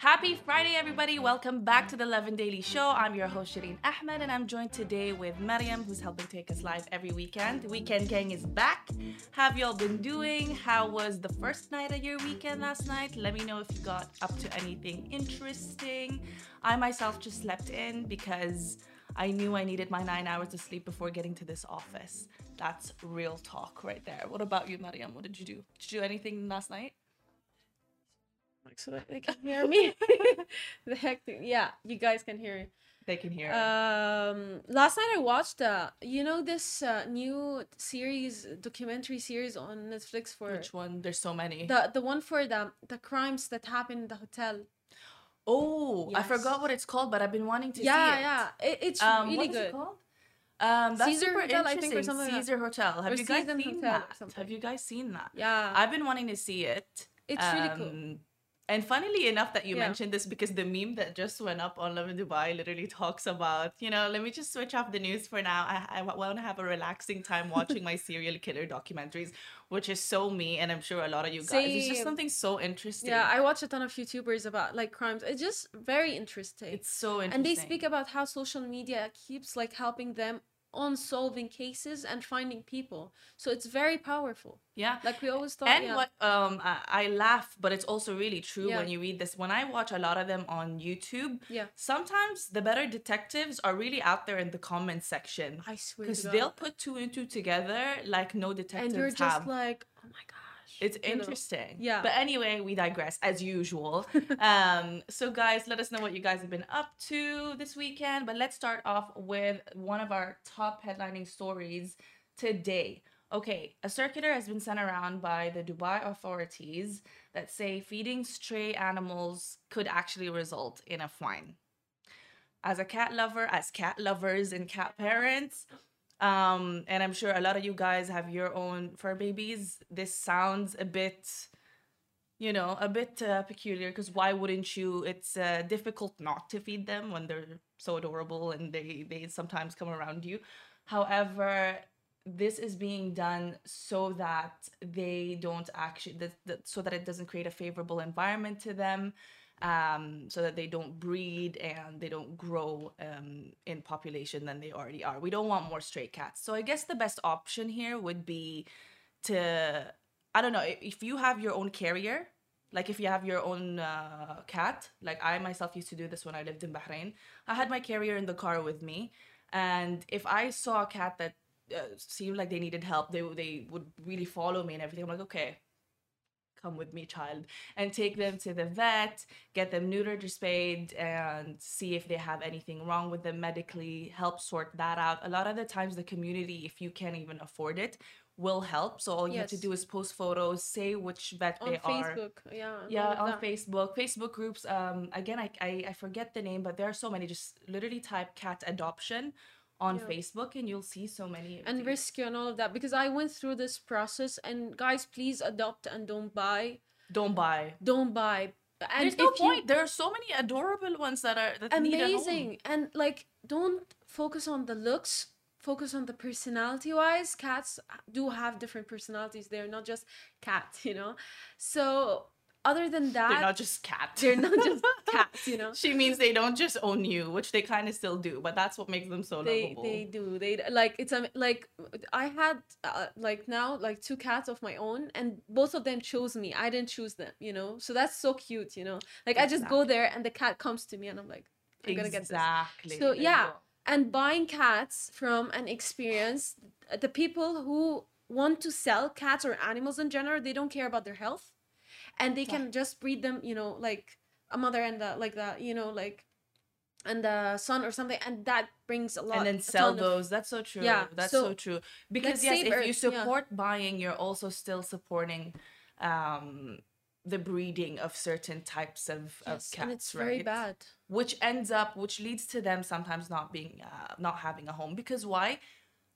Happy Friday, everybody. Welcome back to the Lovin Daily Show. I'm your host, Shireen Ahmed, and I'm joined today with Mariam, who's helping take us live every weekend. Weekend Gang is back. Have y'all been doing? How was the first night of your weekend last night? Let me know if you got up to anything interesting. I myself just slept in because I knew I needed my nine hours of sleep before getting to this office. That's real talk right there. What about you, Mariam? What did you do? Did you do anything last night? So that they can hear me. the heck, yeah, you guys can hear. They can hear. Um, last night I watched uh, you know this uh, new series, documentary series on Netflix for Which one? There's so many. the the one for the the crimes that happened in the hotel. oh, I forgot what it's called, but I've been wanting to yeah, see it. yeah, it, it's Um, really good. it called? Um, that's Cecil super Hotel, I think, or something like. Cecil Hotel. Have you guys Season seen Hotel that? Have you guys seen that? Yeah, I've been wanting to see it. it's really cool. And funnily enough that you Yeah. mentioned this because the meme that just went up on Lovin Dubai literally talks about, you know, let me just switch off the news for now. I, I want to have a relaxing time watching my serial killer documentaries, which is so me, and I'm sure a lot of you guys. It's just something so interesting. Yeah, I watch a ton of YouTubers about like crimes. It's just very interesting. it's so interesting. and they speak about how social media keeps like helping them on solving cases and finding people. So it's very powerful. yeah. Like we always thought. and yeah. what um I, I laugh but it's also really true Yeah. when you read this when i watch a lot of them on youtube Yeah. sometimes the better detectives are really out there in the comment section I swear because they'll put two and two together like no detectives and you're just have like, oh my gosh. It's interesting. Yeah. but anyway we digress as usual. Um so guys let us know what you guys have been up to this weekend but let's start off with one of our top headlining stories today. Okay a circular has been sent around by the dubai authorities that say feeding stray animals could actually result in a fine. As a cat lover as cat lovers and cat parents um and i'm sure a lot of you guys have your own fur babies. This sounds a bit you know a bit uh, peculiar because why wouldn't you? It's uh, difficult not to feed them when they're so adorable and they they sometimes come around you. However this is being done so that they don't actually that, that, so that it doesn't create a favorable environment to them um, so that they don't breed and they don't grow um, in population than they already are. We don't want more stray cats. So I guess the best option here would be to, I don't know, if you have your own carrier, like if you have your own uh, cat, like I myself used to do this when I lived in Bahrain. I had my carrier in the car with me, and if I saw a cat that uh, seemed like they needed help, they they would really follow me and everything. I'm like, okay, come with me, child, and take them to the vet, get them neutered or spayed, and see if they have anything wrong with them medically. Help sort that out. A lot of the times, the community, if you can't even afford it, will help. So all you have to do is post photos, say which vet on they are Facebook. Yeah. yeah on that. facebook facebook groups um again I, I i forget the name but there are so many just literally type cat adoption on Yeah. facebook and you'll see so many And these. rescue and all of that because I went through this process and guys please adopt and don't buy. Don't buy. Don't buy. And there's no if you- point. There are so many adorable ones that are that need amazing. And like don't focus on the looks. Focus on the personality wise. Cats do have different personalities. They're not just cats you know? So other than that they're not just cats. they're not just cats you know? She means they don't just own you which they kind of still do but that's what makes them so they lovable. they do. They like it's um, like i had uh, like now like two cats of my own and both of them chose me. I didn't choose them you know? So that's so cute you know? Like i just go there and the cat comes to me and i'm like i'm gonna get this. Exactly. So, There yeah. and buying cats from an experience the people who want to sell cats or animals in general they don't care about their health and they can just breed them you know like a mother and the like that you know like and the son or something and that brings a lot and then sell ton of- those. That's so true. Yeah, that's so, so true. because yes if you Earth, yeah. support buying you're also still supporting um the breeding of certain types of, of cats right? very bad. Which ends up which leads to them sometimes not being uh, not having a home. Because why?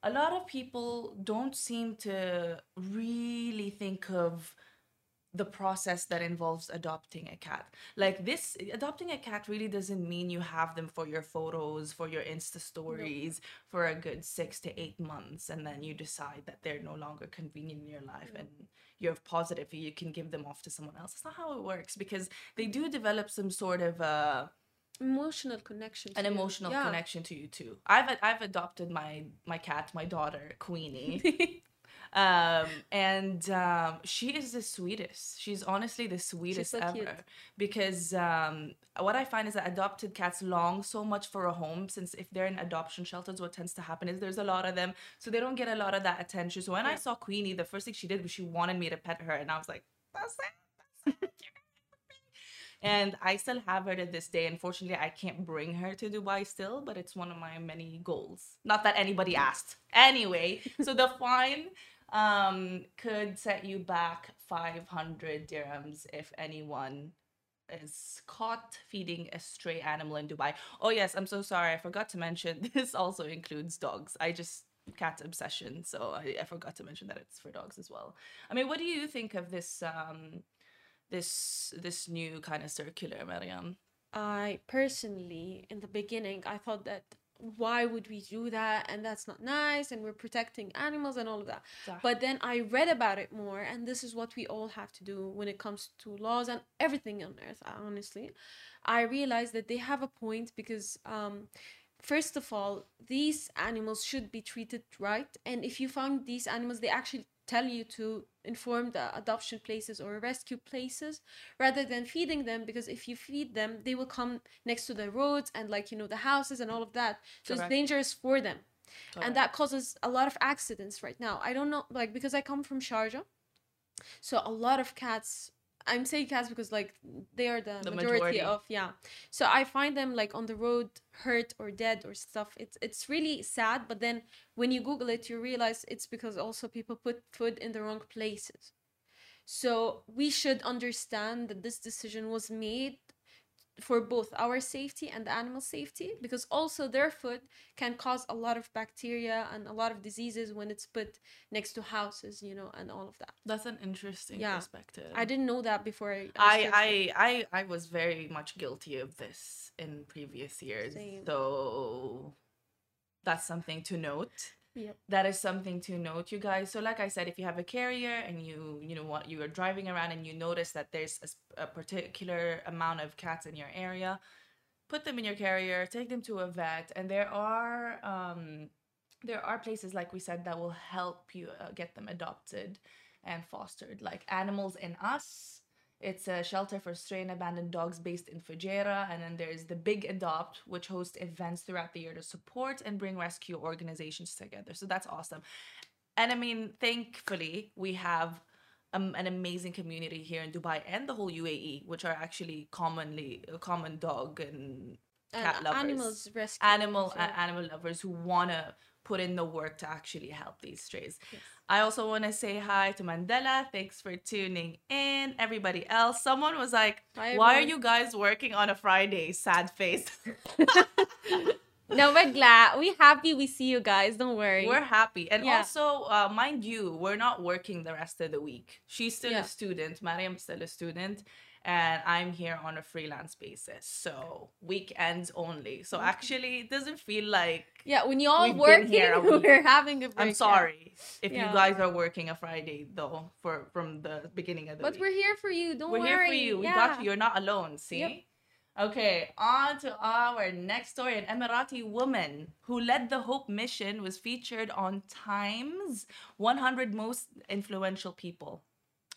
A lot of people don't seem to really think of the process that involves adopting a cat. Like this, adopting a cat really doesn't mean you have them for your photos, for your Insta stories, for a good six to eight months, and then you decide that they're no longer convenient in your life and you're positive you can give them off to someone else. That's not how it works because they do develop some sort of uh, Emotional connection. an you. emotional Yeah. connection to you too. I've I've adopted my my cat, my daughter Queenie. um and um she is the sweetest she's honestly the sweetest so ever cute. because um what i find is that adopted cats long so much for a home since if they're in adoption shelters what tends to happen is there's a lot of them so they don't get a lot of that attention so when i saw queenie the first thing she did was she wanted me to pet her and i was like that's it, that's it. And I still have her to this day. Unfortunately, I can't bring her to Dubai still, but it's one of my many goals. Not that anybody asked. Anyway, so the fine um, could set you back 500 dirhams if anyone is caught feeding a stray animal in Dubai. Oh, yes, I'm so sorry. I forgot to mention this also includes dogs. I just cat obsession, so I, I forgot to mention that it's for dogs as well. I mean, what do you think of this um this this new kind of circular, Mariam? I personally, in the beginning, I thought that why would we do that? And that's not nice. And we're protecting animals and all of that. صح. But then I read about it more, and this is what we all have to do when it comes to laws and everything on earth, honestly. I realized that they have a point because, um, first of all, these animals should be treated right. And if you found these animals, they actually tell you to inform the adoption places or rescue places rather than feeding them because if you feed them they will come next to the roads and like you know the houses and all of that so Correct. it's dangerous for them Correct. and that causes a lot of accidents right now i don't know like because i come from sharjah so a lot of cats i'm saying cats because like they are the, The majority, majority. of yeah. So i find them like on the road hurt or dead or stuff. It's it's really sad but then when you google it you realize it's because also people put food in the wrong places. So we should understand that this decision was made for both our safety and the animal safety because also their food can cause a lot of bacteria and a lot of diseases when it's put next to houses you know and all of that That's an interesting Yeah. perspective. i didn't know that before i I. I I I was very much guilty of this in previous years. Same. So that's something to note. That is something to note, you guys. So, like I said, if you have a carrier and you you know what you are driving around and you notice that there's a particular amount of cats in your area, put them in your carrier, take them to a vet, and there are um there are places like we said that will help you uh, get them adopted and fostered, like Animals in Us. It's a shelter for stray and abandoned dogs based in Fujairah. And then there's the Big Adopt, which hosts events throughout the year to support and bring rescue organizations together. So that's awesome. And I mean, thankfully, we have um, an amazing community here in Dubai and the whole UAE, which are actually commonly uh, common dog and cat and lovers animals rescue animal a- animal lovers who want to put in the work to actually help these strays. Yes. I also want to say hi to Mandela. Thanks for tuning in. Everybody else, someone was like, Hi, "Why are you guys working on a Friday?" Sad face. no we're glad we happy we see you guys don't worry we're happy, and Yeah. also, uh, mind you, we're not working the rest of the week. She's still Yeah. a student. Mariam's still a student. And I'm here on a freelance basis, so weekends only. So mm. actually, it doesn't feel like yeah when you all We've working here we're having a break I'm yeah. sorry if Yeah. you guys are working a Friday though for from the beginning of the but week. we're here for you don't worry. We're here for you. We yeah. got you. You're not alone. See. Yep. Okay, on to our next story. An Emirati woman who led the Hope Mission was featured on Times 100 most influential people.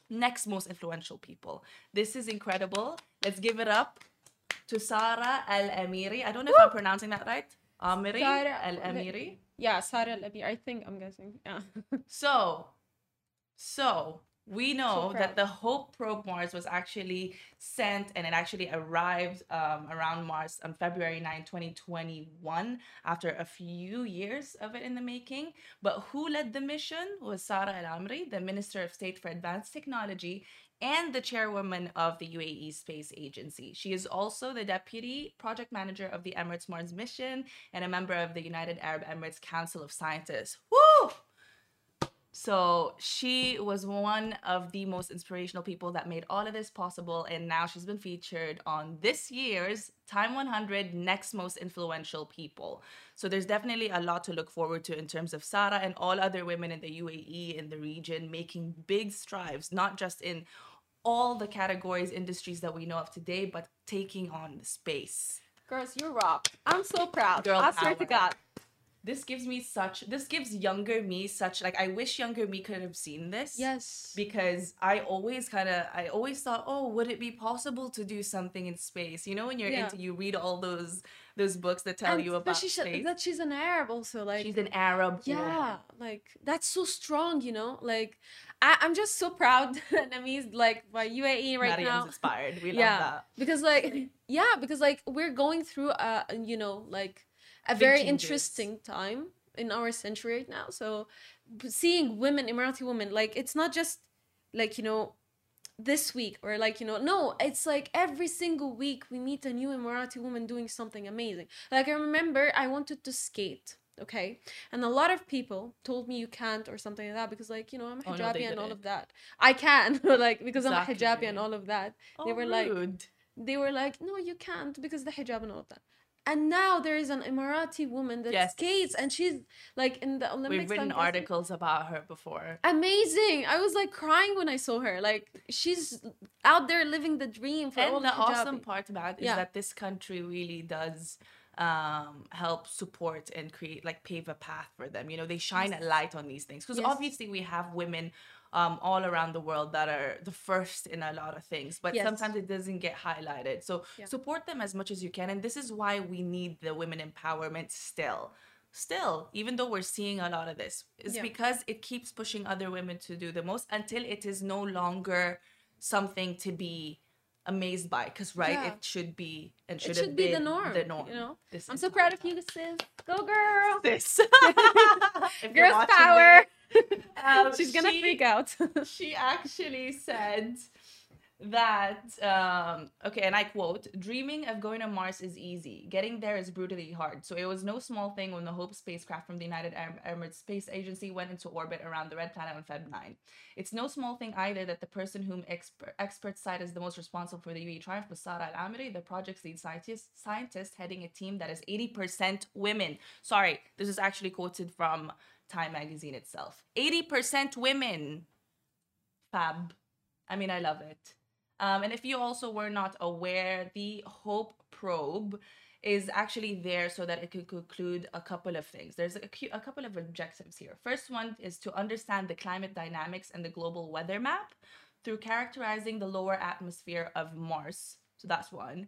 Next most influential people. This is incredible. Let's give it up to Sara Al Amiri. I don't know if I'm pronouncing that right. Amiri Sara Al Amiri. yeah Sarah Al-Abi, i think i'm guessing yeah So, so we know that the Hope probe Mars was actually sent and it actually arrived um, around Mars on February 9, 2021, after a few years of it in the making. But who led the mission was Sara Al Amri, the Minister of State for Advanced Technology and the chairwoman of the UAE Space Agency. She is also the deputy project manager of the Emirates Mars mission and a member of the United Arab Emirates Council of Scientists. Woo! So she was one of the most inspirational people that made all of this possible. And now she's been featured on this year's Time 100 Next Most Influential People. So there's definitely a lot to look forward to in terms of Sara and all other women in the UAE, in the region, making big strides, not just in all the categories, industries that we know of today, but taking on the space. Girls, you rock. I'm so proud. Girl I swear to power. God. This gives me such, this gives younger me such, like, I wish younger me could have seen this. Yes. because I always kind of I always thought, oh, would it be possible to do something in space? You know, when you're Yeah. into you read all those those books that tell And you about she- space. that she's an Arab also. Like She's an Arab. yeah, woman. like that's so strong, you know? Like I, I'm just so proud and amazed like by UAE right Mariam's now. inspired. We love yeah. that. Because like yeah, because like we're going through a you know, like a very changes. interesting time in our century right now. So seeing women, Emirati women, like it's not just like, you know, this week or like you know no it's like every single week we meet a new emirati woman doing something amazing. Like i remember i wanted to skate okay? And a lot of people told me you can't or something like that because like you know i'm a Oh, no, hijabi and all of that. I can like because i'm a hijabi and all of that. They Oh, were like- they were like no you can't because the hijab and all of that and now there is an emirati woman that Yes. skates and she's like in the olympics We've written articles about her before. amazing i was like crying when i saw her like she's out there living the dream for all And the hijabi. awesome part about it is Yeah. that this country really does um help support and create like pave a path for them you know they shine a light on these things because Yes. obviously we have women um all around the world that are the first in a lot of things but Yes. sometimes it doesn't get highlighted so Yeah. support them as much as you can and this is why we need the women empowerment still still even though we're seeing a lot of this is Yeah. because it keeps pushing other women to do the most until it is no longer something to be amazed by because right Yeah. it should be and it should, should have be been the norm the norm you know this i'm so proud of you sis go girl this girls power um, she's gonna she- freak out. she actually said that um okay and i quote dreaming of going to mars is easy. Getting there is brutally hard. So it was no small thing when the hope spacecraft from the united Arab emirates space agency went into orbit around the red planet on feb 9 it's no small thing either that the person whom exper- experts cite as the most responsible for the UAE triumph was Sara Al Amiri, the project's lead scientist, scientist heading a team that is 80% women. Sorry, this is actually quoted from Time magazine itself. 80% women. Fab. I mean, I love it. Um, and if you also were not aware, the Hope probe is actually there so that it could conclude a couple of things. There's a, a couple of objectives here. First one is to understand the climate dynamics and the global weather map through characterizing the lower atmosphere of Mars. So that's one.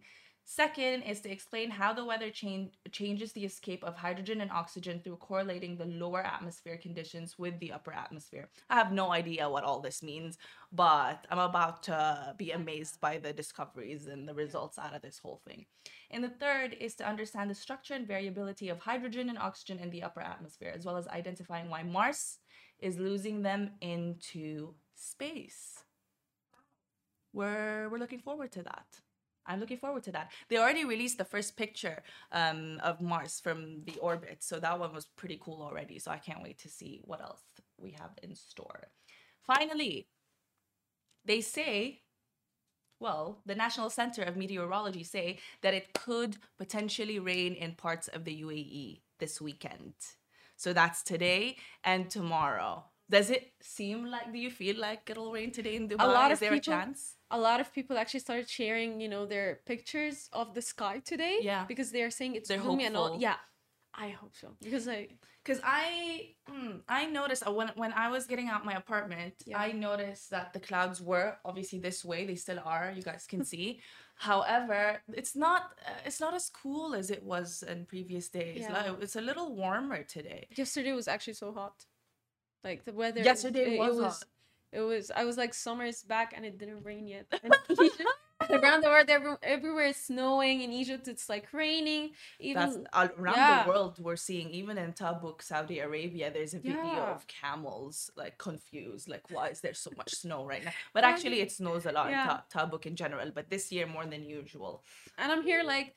Second is to explain how the weather change, changes the escape of hydrogen and oxygen through correlating the lower atmosphere conditions with the upper atmosphere. I have no idea what all this means, but I'm about to be amazed by the discoveries and the results out of this whole thing. And the third is to understand the structure and variability of hydrogen and oxygen in the upper atmosphere, as well as identifying why Mars is losing them into space. We're, we're looking forward to that. I'm looking forward to that. They already released the first picture um, of Mars from the orbit, so that one was pretty cool already. So I can't wait to see what else we have in store. Finally, they say, well, the National Center of Meteorology say that it could potentially rain in parts of the UAE this weekend. So that's today and tomorrow. Does it seem like? Do you feel like it'll rain today in Dubai? A lot Is of there people- a chance? A lot of people actually started sharing, you know, their pictures of the sky today. Yeah. Because they're saying it's They're gloomy and all. Yeah. I hope so. Because I Because I, mm, I noticed uh, when when I was getting out my apartment, Yeah. I noticed that the clouds were obviously this way. They still are. You guys can see. However, it's not uh, it's not as cool as it was in previous days. Yeah. Like, it's a little warmer today. yesterday was actually so hot. Like the weather Yesterday was hot. It was I was like summer's back and it didn't rain yet. Around the world every, everywhere it's snowing in Egypt it's like raining. Even That's around yeah. the world. We're seeing even in Tabuk, Saudi Arabia. There's a video Yeah. of camels like confused, like why is there so much snow right now? But actually, it snows a lot Yeah. in Ta- Tabuk in general. But this year more than usual. and I'm here like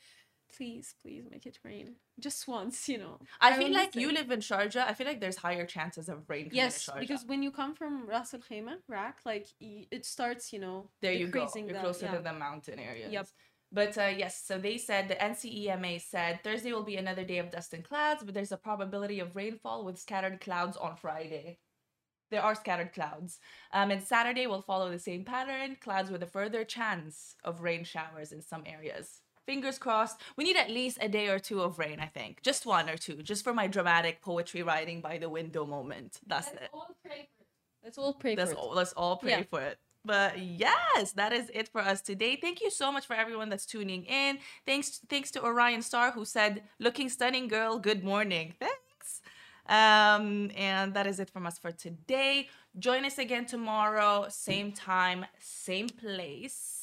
please, please make it rain just once. You know. I feel like you live in Sharjah. I feel like there's higher chances of rain. coming Yes, because when you come from Ras Al Khaimah, Rak, like it starts, you know, there you go. You're closer yeah. to the mountain areas. Yep. But uh, yes, so they said the NCEMA said Thursday will be another day of dust and clouds, but there's a probability of rainfall with scattered clouds on Friday. There are scattered clouds. Um, and Saturday will follow the same pattern clouds with a further chance of rain showers in some areas. Fingers crossed. We need at least a day or two of rain, I think. Just one or two, just for my dramatic poetry writing by the window moment. That's it. Let's all pray Let's for it. all, let's all pray Yeah. for it. But yes, that is it for us today. Thank you so much for everyone that's tuning in. Thanks, thanks to Orion Star who said, "Looking stunning, girl. Good morning." Thanks. Um, and that is it from us for today. Join us again tomorrow, same time, same place,